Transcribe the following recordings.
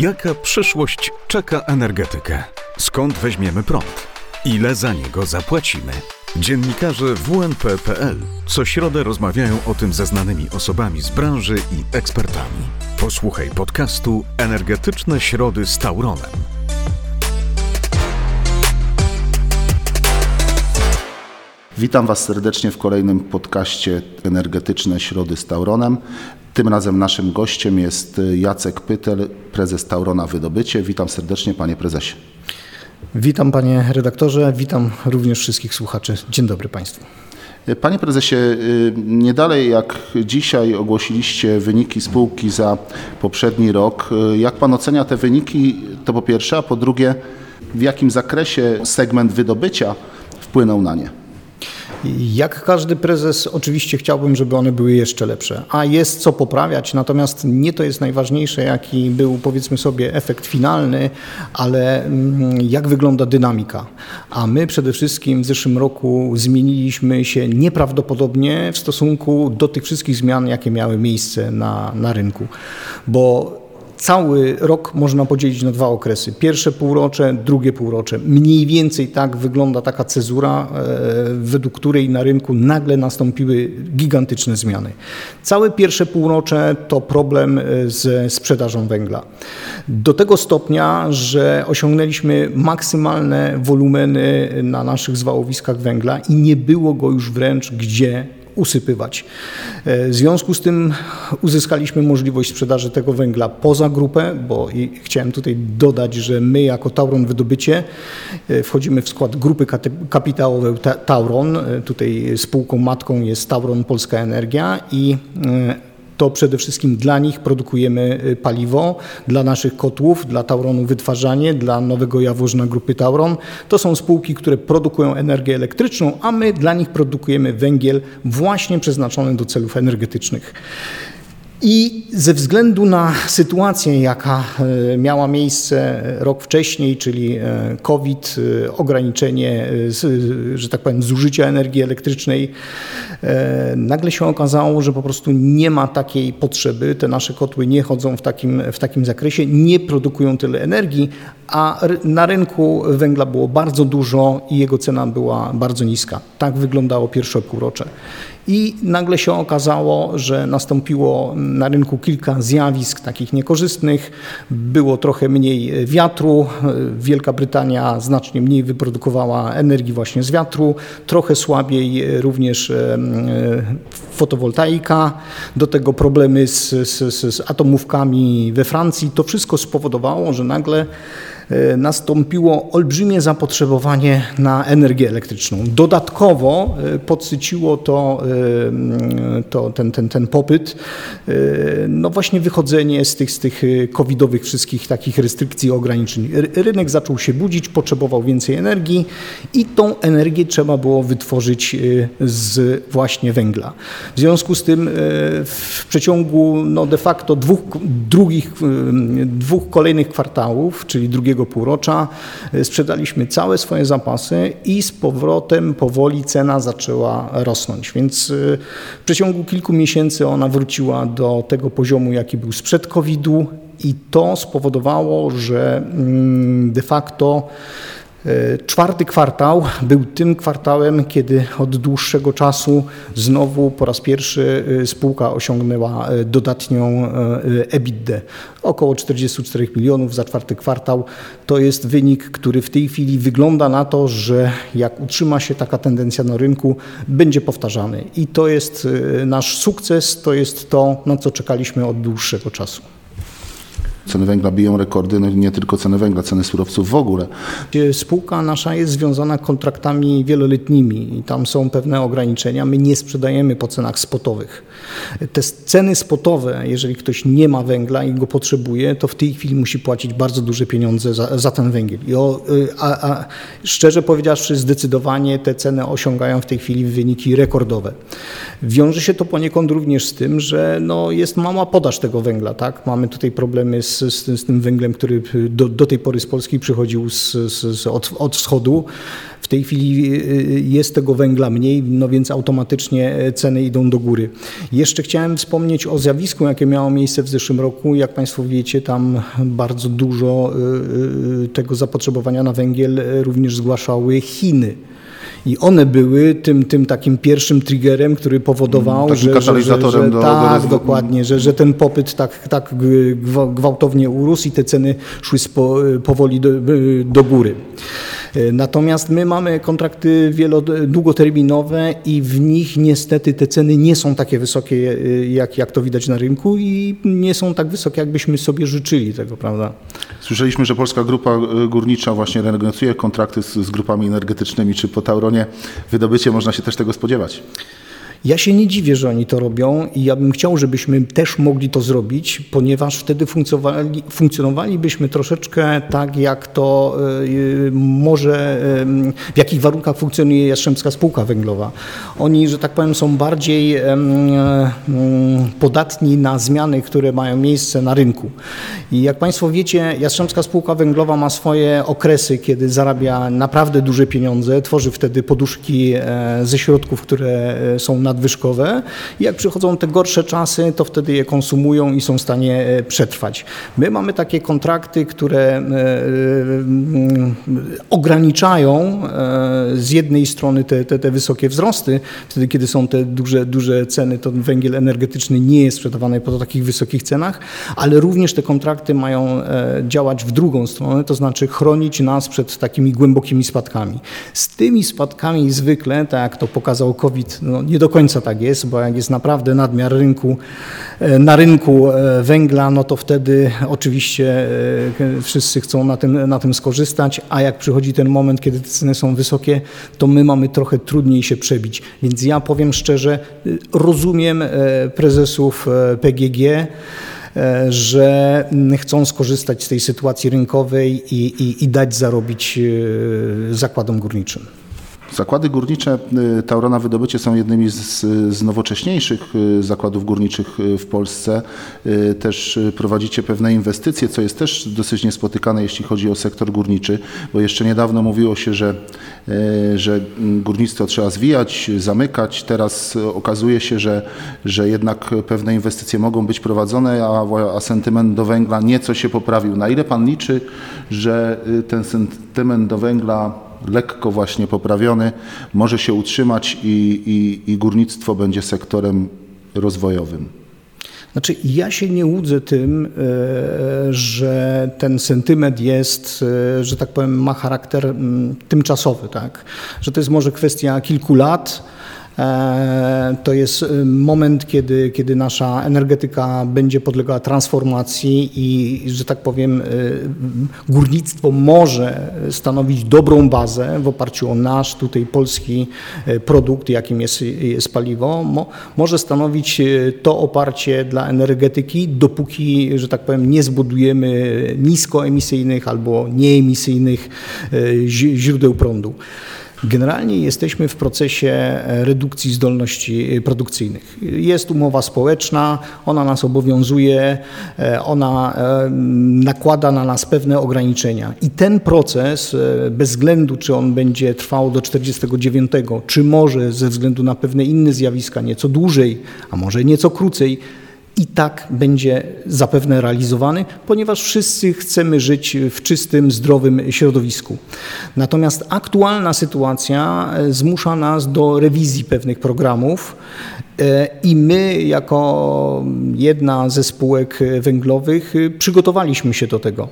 Jaka przyszłość czeka energetykę? Skąd weźmiemy prąd? Ile za niego zapłacimy? Dziennikarze WNP.pl co środę rozmawiają o tym ze znanymi osobami z branży i ekspertami. Posłuchaj podcastu Energetyczne Środy z Tauronem. Witam Was serdecznie w kolejnym podcaście Energetyczne Środy z Tauronem. Tym razem naszym gościem jest Jacek Pytel, prezes Taurona Wydobycie. Witam serdecznie, panie prezesie. Witam panie redaktorze, witam również wszystkich słuchaczy. Dzień dobry państwu. Panie prezesie, nie dalej jak dzisiaj ogłosiliście wyniki spółki za poprzedni rok. Jak pan ocenia te wyniki? To po pierwsze, a po drugie, w jakim zakresie segment wydobycia wpłynął na nie? Jak każdy prezes, oczywiście chciałbym, żeby one były jeszcze lepsze, a jest co poprawiać, natomiast nie to jest najważniejsze, jaki był powiedzmy sobie efekt finalny, ale mm, jak wygląda dynamika. A my przede wszystkim w zeszłym roku zmieniliśmy się nieprawdopodobnie w stosunku do tych wszystkich zmian, jakie miały miejsce na, na rynku, bo Cały rok można podzielić na dwa okresy. Pierwsze półrocze, drugie półrocze. Mniej więcej tak wygląda taka cezura, e, według której na rynku nagle nastąpiły gigantyczne zmiany. Całe pierwsze półrocze to problem ze sprzedażą węgla. Do tego stopnia, że osiągnęliśmy maksymalne wolumeny na naszych zwałowiskach węgla i nie było go już wręcz gdzie usypywać. E, w związku z tym uzyskaliśmy możliwość sprzedaży tego węgla poza grupę, bo chciałem tutaj dodać, że my jako Tauron Wydobycie e, wchodzimy w skład grupy kapitałowej Tauron. E, tutaj spółką matką jest Tauron Polska Energia i to przede wszystkim dla nich produkujemy y, paliwo, dla naszych kotłów, dla Tauronu wytwarzanie, dla Nowego Jaworzna Grupy Tauron. To są spółki, które produkują energię elektryczną, a my dla nich produkujemy węgiel właśnie przeznaczony do celów energetycznych. I ze względu na sytuację, jaka e, miała miejsce rok wcześniej, czyli e, COVID, e, ograniczenie, że tak powiem, zużycia energii elektrycznej, nagle się okazało, że po prostu nie ma takiej potrzeby. Te nasze kotły nie chodzą w takim, w takim zakresie, nie produkują tyle energii, a na rynku węgla było bardzo dużo i jego cena była bardzo niska. Tak wyglądało pierwsze półrocze. I nagle się okazało, że nastąpiło na rynku kilka zjawisk takich niekorzystnych. Było trochę mniej wiatru. Wielka Brytania znacznie mniej wyprodukowała energii właśnie z wiatru. Trochę słabiej również fotowoltaika. Do tego problemy z, z, z atomówkami we Francji. To wszystko spowodowało, że nagle E, nastąpiło olbrzymie zapotrzebowanie na energię elektryczną. Dodatkowo e, podsyciło to, e, to ten, ten, ten popyt, no właśnie wychodzenie z tych, z tych covidowych wszystkich takich restrykcji, ograniczeń. Rynek zaczął się budzić, potrzebował więcej energii i tą energię trzeba było wytworzyć z właśnie węgla. W związku z tym w przeciągu no de facto dwóch, drugich, dwóch kolejnych kwartałów, czyli drugiego drugiego półrocza e, sprzedaliśmy całe swoje zapasy i z powrotem powoli cena zaczęła rosnąć. Więc e, w przeciągu kilku miesięcy ona wróciła do tego poziomu, jaki był sprzed COVID-u i to spowodowało, że mm, de facto czwarty kwartał był tym kwartałem, kiedy od dłuższego czasu znowu po raz pierwszy e, spółka osiągnęła e, dodatnią EBITDA. Około 44 milionów za czwarty kwartał. To jest wynik, który w tej chwili wygląda na to, że jak utrzyma się taka tendencja na rynku, będzie powtarzany. I to jest nasz sukces, to jest to, na co czekaliśmy od dłuższego czasu. Ceny węgla biją rekordy, no nie tylko ceny węgla, ceny surowców w ogóle. Spółka nasza jest związana kontraktami wieloletnimi i tam są pewne ograniczenia. My nie sprzedajemy po cenach spotowych. Te ceny spotowe, jeżeli ktoś nie ma węgla i go potrzebuje, to w tej chwili musi płacić bardzo duże pieniądze za, za ten węgiel. I o, y, a, a szczerze powiedziawszy, zdecydowanie te ceny osiągają w tej chwili wyniki rekordowe. Wiąże się to poniekąd również z tym, że no, jest mała podaż tego węgla. Tak? Mamy tutaj problemy z z, z, z tym węglem, który do, do tej pory z Polski przychodził z, od, od wschodu. W tej chwili y, jest tego węgla mniej, no więc automatycznie ceny idą do góry. Jeszcze chciałem wspomnieć o zjawisku, jakie miało miejsce w zeszłym roku. Jak Państwo wiecie, tam bardzo dużo y, y, tego zapotrzebowania na węgiel również zgłaszały Chiny. I one były tym, tym takim pierwszym triggerem, który powodował, Takim że, że, że, że do- do tak, rozwo- dokładnie, że, że ten popyt tak, tak gwa- gwałtownie urósł i te ceny szły spo, powoli do, do góry. Natomiast my mamy kontrakty długoterminowe i w nich niestety te ceny nie są takie wysokie, jak, jak to widać na rynku i nie są tak wysokie, jakbyśmy sobie życzyli tego, prawda? Słyszeliśmy, że Polska Grupa y, Górnicza właśnie renegocjuje kontrakty z, z grupami energetycznymi. Czy po Tauronie wydobycie można się też tego spodziewać? Ja się nie dziwię, że oni to robią i ja bym chciał, żebyśmy też mogli to zrobić, ponieważ wtedy funkcjonowali, funkcjonowalibyśmy troszeczkę tak, jak to y, może, w jakich warunkach funkcjonuje Jastrzębska Spółka Węglowa. Oni, że tak powiem, są bardziej podatni na zmiany, które mają miejsce na rynku. I jak Państwo wiecie, Jastrzębska Spółka Węglowa ma swoje okresy, kiedy zarabia naprawdę duże pieniądze, tworzy wtedy poduszki e, ze środków, które e, są nadwyżkowe. I jak przychodzą te gorsze czasy, to wtedy je konsumują i są w stanie e, przetrwać. My mamy takie kontrakty, które e, mm, ograniczają e, z jednej strony te, te, te wysokie wzrosty, wtedy kiedy są te duże, duże ceny, to węgiel energetyczny nie jest sprzedawany po takich wysokich cenach, ale również te kontrakty mają e, działać w drugą stronę, to znaczy chronić nas przed takimi głębokimi spadkami. Z tymi spadkami zwykle, tak jak to pokazał COVID, no nie do końca tak jest, bo jak jest naprawdę nadmiar rynku, e, na rynku e, węgla, no to wtedy oczywiście e, wszyscy chcą na tym, na tym skorzystać, a jak przychodzi ten moment, kiedy te ceny są wysokie, to my mamy trochę trudniej się przebić. Więc ja powiem szczerze, rozumiem prezesów PGG, że chcą skorzystać z tej sytuacji rynkowej i, i, i dać zarobić zakładom górniczym. Zakłady górnicze y, Taurona Wydobycie są jednymi z, z nowocześniejszych y, zakładów górniczych y, w Polsce. Też prowadzicie pewne inwestycje, co jest też dosyć niespotykane, jeśli chodzi o sektor górniczy, bo jeszcze niedawno mówiło się, że, że górnictwo trzeba zwijać, zamykać. Teraz okazuje się, że, że jednak pewne inwestycje mogą być prowadzone, a, a sentyment do węgla nieco się poprawił. Na ile Pan liczy, że ten sentyment do węgla lekko właśnie poprawiony, może się utrzymać i, i, i górnictwo będzie sektorem rozwojowym. Znaczy, ja się nie łudzę tym, e, że ten sentyment jest, e, że tak powiem, ma charakter mm, tymczasowy, tak? Że to jest może kwestia kilku lat. E, To jest e, moment, kiedy, kiedy nasza energetyka będzie podlegała transformacji i, że tak powiem, e, górnictwo może stanowić dobrą bazę w oparciu o nasz tutaj polski e, produkt, jakim jest, jest paliwo. Mo, może stanowić to oparcie dla energetyki, dopóki, że tak powiem, nie zbudujemy niskoemisyjnych albo nieemisyjnych źródeł prądu. Generalnie jesteśmy w procesie e, redukcji zdolności e, produkcyjnych. Jest umowa społeczna, ona nas obowiązuje, e, ona nakłada na nas pewne ograniczenia. I ten proces, bez względu czy on będzie trwał do 49, czy może ze względu na pewne inne zjawiska nieco dłużej, a może nieco krócej, i tak będzie zapewne realizowany, ponieważ wszyscy chcemy żyć w czystym, zdrowym środowisku. Natomiast aktualna sytuacja e, zmusza nas do rewizji pewnych programów i my, jako jedna ze spółek węglowych, przygotowaliśmy się do tego.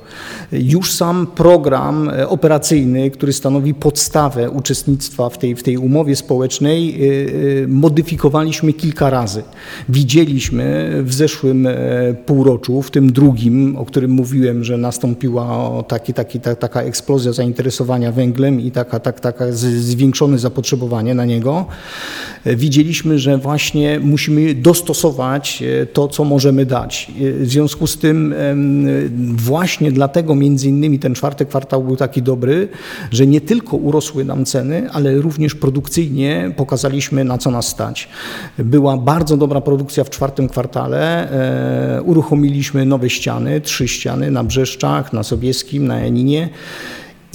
Już sam program operacyjny, który stanowi podstawę uczestnictwa w tej, w tej umowie społecznej, e, e, modyfikowaliśmy kilka razy. Widzieliśmy w zeszłym e, półroczu, w tym drugim, o którym mówiłem, że nastąpiła taki, taki, ta, taka eksplozja zainteresowania węglem i taka, tak, taka zwiększone zapotrzebowanie na niego, e, widzieliśmy, że właśnie właśnie musimy dostosować e, to, co możemy dać. E, W związku z tym właśnie dlatego między innymi ten czwarty kwartał był taki dobry, że nie tylko urosły nam ceny, ale również produkcyjnie pokazaliśmy na co nas stać. Była bardzo dobra produkcja w czwartym kwartale. E, Uruchomiliśmy nowe ściany, trzy ściany na Brzeszczach, na Sobieskim, na Janinie.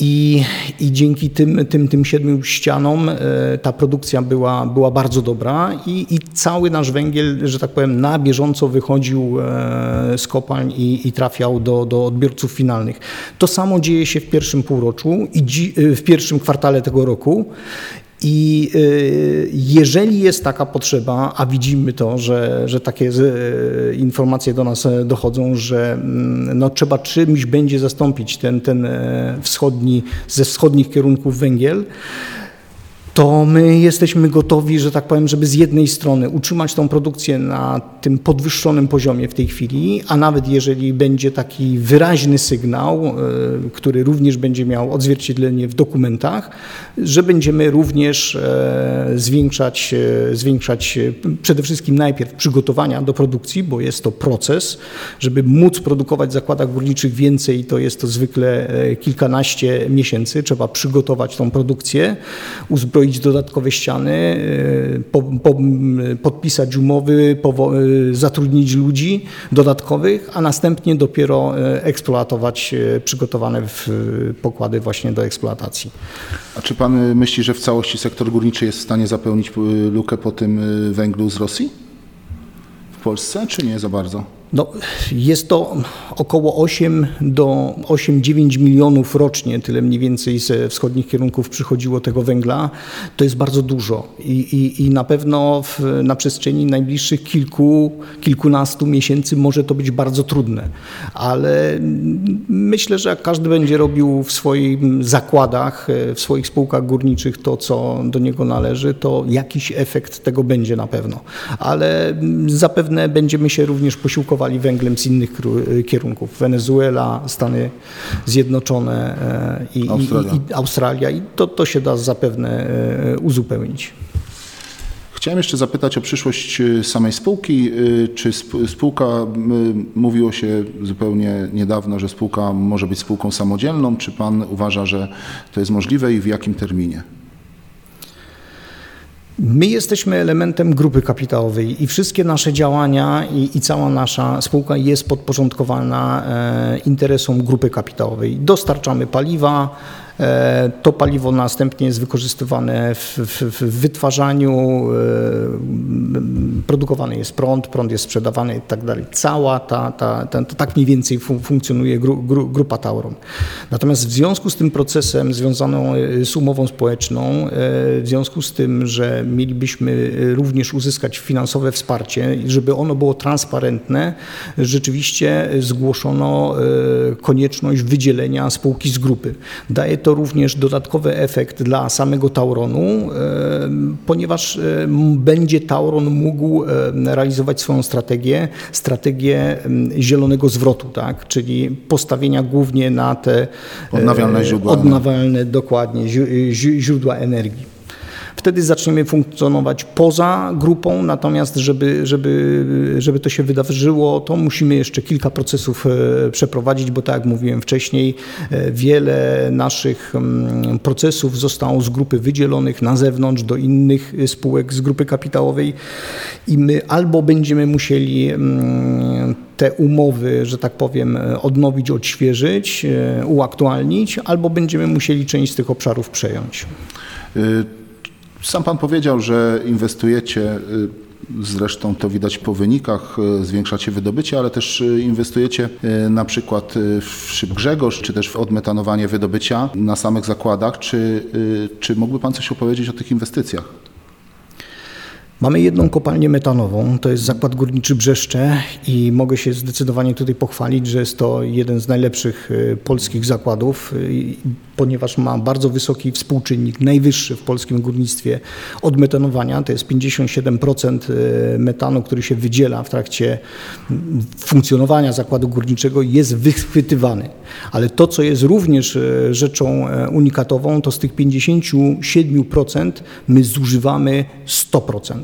I, I dzięki tym, tym, tym siedmiu ścianom e, ta produkcja była, była bardzo dobra i, i cały nasz węgiel, że tak powiem, na bieżąco wychodził e, z kopalń i, i trafiał do, do odbiorców finalnych. To samo dzieje się w pierwszym półroczu i dzi, e, w pierwszym kwartale tego roku. I y, jeżeli jest taka potrzeba, a widzimy to, że, że takie y, informacje do nas e, dochodzą, że mm, no, trzeba czymś będzie zastąpić ten, ten e, wschodni, ze wschodnich kierunków węgiel, to my jesteśmy gotowi, że tak powiem, żeby z jednej strony utrzymać tą produkcję na tym podwyższonym poziomie w tej chwili, a nawet jeżeli będzie taki wyraźny sygnał, e, który również będzie miał odzwierciedlenie w dokumentach, że będziemy również e, zwiększać, e, zwiększać przede wszystkim najpierw przygotowania do produkcji, bo jest to proces, żeby móc produkować w zakładach górniczych więcej, to jest to zwykle kilkanaście miesięcy. Trzeba przygotować tą produkcję, uzbroić dodatkowe ściany, e, po, po, m, podpisać umowy, e, zatrudnić ludzi dodatkowych, a następnie dopiero eksploatować przygotowane pokłady właśnie do eksploatacji. A czy pan y, myśli, że w całości sektor górniczy jest w stanie zapełnić y, lukę po tym y, węglu z Rosji? W Polsce, czy nie za bardzo? No, jest to około 8 do 8-9 milionów rocznie, tyle mniej więcej ze wschodnich kierunków przychodziło tego węgla. To jest bardzo dużo i, i, i na pewno w, na przestrzeni najbliższych kilku, kilkunastu miesięcy może to być bardzo trudne, ale myślę, że jak każdy będzie robił w swoich zakładach, w swoich spółkach górniczych to, co do niego należy, to jakiś efekt tego będzie na pewno, ale zapewne będziemy się również węglem z innych kierunków. Wenezuela, Stany Zjednoczone e, i, Australia. i, i Australia i to, to się da zapewne e, uzupełnić. Chciałem jeszcze zapytać o przyszłość y, samej spółki. Czy sp- spółka, mówiło się zupełnie niedawno, że spółka może być spółką samodzielną. Czy pan uważa, że to jest możliwe i w jakim terminie? My jesteśmy elementem grupy kapitałowej i wszystkie nasze działania i, i cała nasza spółka jest podporządkowana e, interesom grupy kapitałowej. Dostarczamy paliwa, e, to paliwo następnie jest wykorzystywane w, w, w wytwarzaniu, e, produkowany jest prąd, prąd jest sprzedawany i tak dalej. Cała ta, ta, ta, to tak mniej więcej fun, funkcjonuje gru, gru, grupa Tauron. Natomiast w związku z tym procesem związaną e, z umową społeczną, e, w związku z tym, że mielibyśmy e, również uzyskać finansowe wsparcie, i żeby ono było transparentne, rzeczywiście zgłoszono konieczność wydzielenia spółki z grupy. Daje to również dodatkowy efekt dla samego Tauronu, ponieważ będzie Tauron mógł realizować swoją strategię, strategię m, zielonego zwrotu, tak? czyli postawienia głównie na te e, Odnawialne źródła odnawialne, dokładnie, źródła energii. Wtedy zaczniemy funkcjonować poza grupą, natomiast żeby, żeby, żeby to się wydarzyło, to musimy jeszcze kilka procesów e, przeprowadzić, bo tak jak mówiłem wcześniej, e, wiele naszych mm, procesów zostało z grupy wydzielonych na zewnątrz do innych e, spółek z grupy kapitałowej i my albo będziemy musieli mm, te umowy, że tak powiem, odnowić, odświeżyć, uaktualnić, albo będziemy musieli część z tych obszarów przejąć. Sam pan powiedział, że inwestujecie, y, zresztą to widać po wynikach, y, zwiększacie wydobycie, ale też y, inwestujecie na przykład w Szyb Grzegorz, czy też w odmetanowanie wydobycia na samych zakładach. Czy, czy mógłby pan coś opowiedzieć o tych inwestycjach? Mamy jedną kopalnię metanową, to jest zakład górniczy Brzeszcze i mogę się zdecydowanie tutaj pochwalić, że jest to jeden z najlepszych e, polskich zakładów, i- ponieważ ma bardzo wysoki współczynnik, najwyższy w polskim górnictwie od metanowania, to jest 57% e, metanu, który się wydziela w trakcie mm, funkcjonowania zakładu górniczego jest wychwytywany. Ale to, co jest również rzeczą unikatową, to z tych 57% my zużywamy 100%.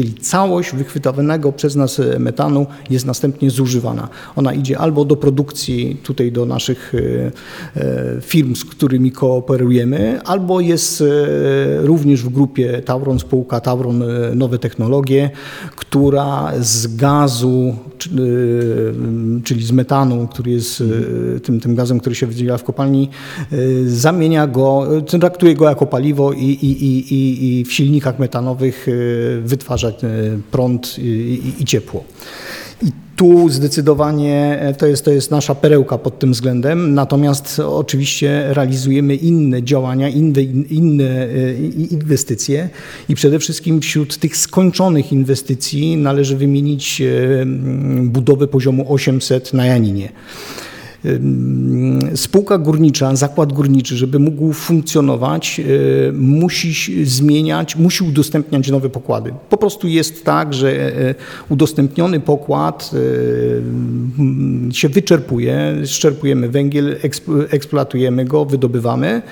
Czyli całość wychwytawanego przez nas metanu jest następnie zużywana. Ona idzie albo do produkcji tutaj do naszych firm, z którymi kooperujemy, albo jest również w grupie Tauron, spółka Tauron Nowe Technologie, która z gazu, czyli z metanu, który jest tym, tym gazem, który się wydziela w kopalni, zamienia go, traktuje go jako paliwo i, i, i, i w silnikach metanowych wytwarza prąd i, i ciepło. I tu zdecydowanie to jest, to jest nasza perełka pod tym względem, natomiast oczywiście realizujemy inne działania, inne, inne inwestycje i przede wszystkim wśród tych skończonych inwestycji należy wymienić budowę poziomu 800 na Janinie. Spółka górnicza, zakład górniczy, żeby mógł funkcjonować, musi zmieniać, musi udostępniać nowe pokłady. Po prostu jest tak, że udostępniony pokład się wyczerpuje, szczerpujemy węgiel, eksploatujemy go, wydobywamy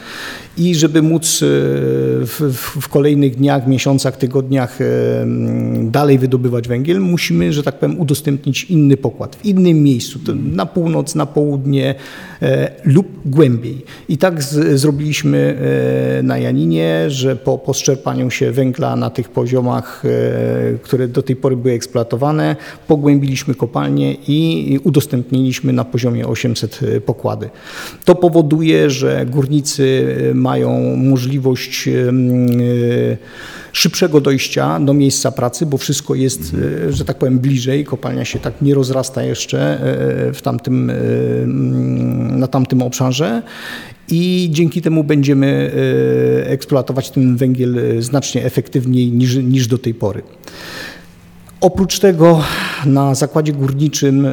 i żeby móc w, w, kolejnych dniach, miesiącach, tygodniach dalej wydobywać węgiel, musimy, że tak powiem, udostępnić inny pokład w innym miejscu, na północ, na południe lub głębiej. I tak z, zrobiliśmy na Janinie, że po, po szczerpaniu się węgla na tych poziomach, które do tej pory były eksploatowane, pogłębiliśmy kopalnię i udostępniliśmy na poziomie 800 pokłady. To powoduje, że górnicy mają możliwość szybszego dojścia do miejsca pracy, bo wszystko jest, że tak powiem, bliżej. Kopalnia się tak nie rozrasta jeszcze w tamtym, na tamtym obszarze. I dzięki temu będziemy eksploatować ten węgiel znacznie efektywniej niż, niż do tej pory. Oprócz tego na zakładzie górniczym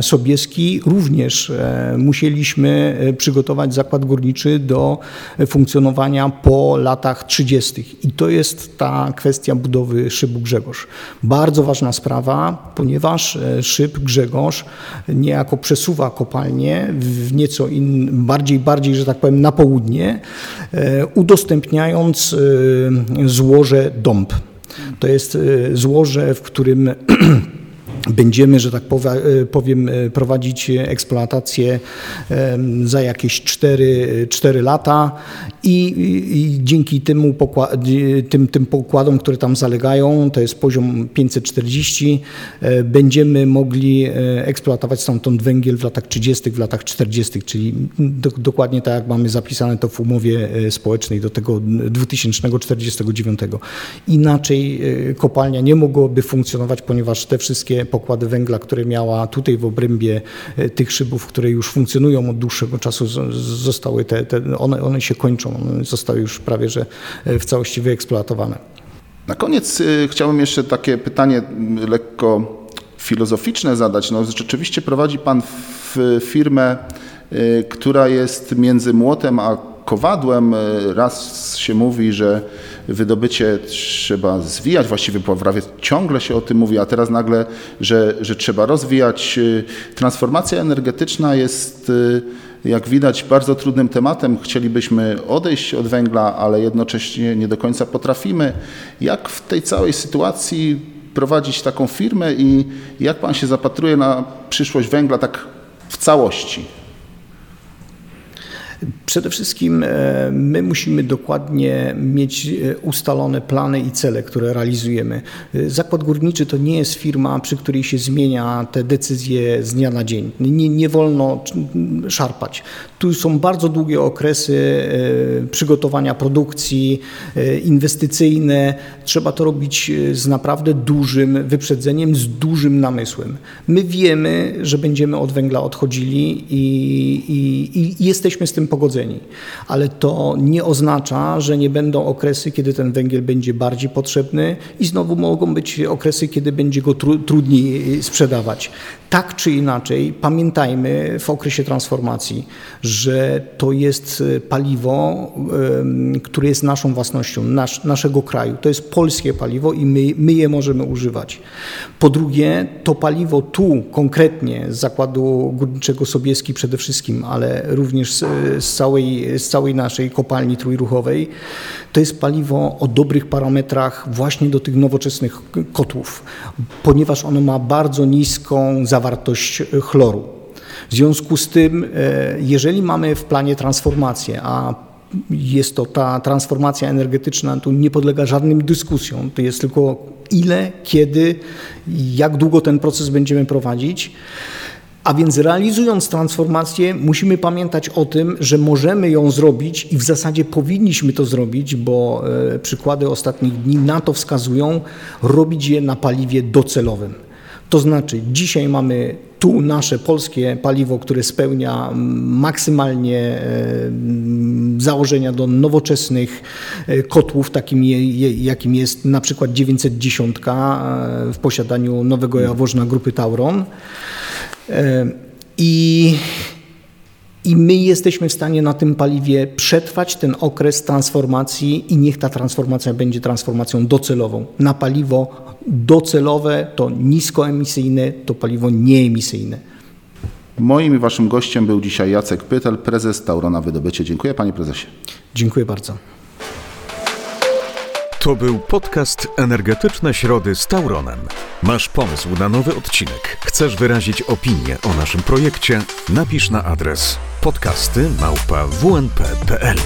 Sobieski również musieliśmy przygotować zakład górniczy do funkcjonowania po latach 30. I to jest ta kwestia budowy szybu Grzegorz. Bardzo ważna sprawa, ponieważ szyb Grzegorz niejako przesuwa kopalnię w nieco in, bardziej, bardziej, że tak powiem, na południe, udostępniając złoże dąb. To jest złoże, w którym będziemy, że tak powiem, prowadzić eksploatację za jakieś 4, 4 lata i, i dzięki temu pokład, tym, tym pokładom, które tam zalegają, to jest poziom 540, będziemy mogli eksploatować stamtąd węgiel w latach 30., w latach 40., czyli do, dokładnie tak jak mamy zapisane to w umowie społecznej do tego 2049. Inaczej kopalnia nie mogłaby funkcjonować, ponieważ te wszystkie pokłady węgla, które miała tutaj w obrębie tych szybów, które już funkcjonują od dłuższego czasu, zostały te, te one, one się kończą, one zostały już prawie że w całości wyeksploatowane. Na koniec chciałbym jeszcze takie pytanie lekko filozoficzne zadać. No, rzeczywiście prowadzi Pan firmę, która jest między młotem a kowadłem. Raz się mówi, że wydobycie trzeba zwijać, właściwie prawie ciągle się o tym mówi, a teraz nagle, że, że trzeba rozwijać. Transformacja energetyczna jest, jak widać, bardzo trudnym tematem. Chcielibyśmy odejść od węgla, ale jednocześnie nie do końca potrafimy. Jak w tej całej sytuacji prowadzić taką firmę i jak Pan się zapatruje na przyszłość węgla tak w całości? Przede wszystkim my musimy dokładnie mieć ustalone plany i cele, które realizujemy. Zakład górniczy to nie jest firma, przy której się zmienia te decyzje z dnia na dzień. Nie, nie wolno szarpać. Tu są bardzo długie okresy przygotowania produkcji, inwestycyjne. Trzeba to robić z naprawdę dużym wyprzedzeniem, z dużym namysłem. My wiemy, że będziemy od węgla odchodzili i, i, i jesteśmy z tym pogodzeni. Ale to nie oznacza, że nie będą okresy, kiedy ten węgiel będzie bardziej potrzebny i znowu mogą być okresy, kiedy będzie go tru, trudniej sprzedawać. Tak czy inaczej, pamiętajmy w okresie transformacji, że to jest paliwo, które jest naszą własnością, nasz, naszego kraju. To jest polskie paliwo i my, my je możemy używać. Po drugie, to paliwo tu konkretnie z zakładu górniczego Sobieski przede wszystkim, ale również z, z całej, z całej naszej kopalni trójruchowej, to jest paliwo o dobrych parametrach właśnie do tych nowoczesnych kotłów, ponieważ ono ma bardzo niską zawartość chloru. W związku z tym, e, jeżeli mamy w planie transformację, a jest to ta transformacja energetyczna, tu nie podlega żadnym dyskusjom, to jest tylko ile, kiedy, jak długo ten proces będziemy prowadzić. A więc realizując transformację, musimy pamiętać o tym, że możemy ją zrobić i w zasadzie powinniśmy to zrobić, bo e, przykłady ostatnich dni na to wskazują, robić je na paliwie docelowym. To znaczy, dzisiaj mamy tu nasze polskie paliwo, które spełnia maksymalnie e, założenia do nowoczesnych e, kotłów, takim jakim jest na przykład 910 e, w posiadaniu nowego jaworzna grupy Tauron. I, I my jesteśmy w stanie na tym paliwie przetrwać ten okres transformacji i niech ta transformacja będzie transformacją docelową. Na paliwo docelowe to niskoemisyjne, to paliwo nieemisyjne. Moim i waszym gościem był dzisiaj Jacek Pytel, prezes Taurona Wydobycie. Dziękuję panie prezesie. Dziękuję bardzo. To był podcast Energetyczne Środy z Tauronem. Masz pomysł na nowy odcinek? Chcesz wyrazić opinię o naszym projekcie? Napisz na adres podcasty małpa wnp.pl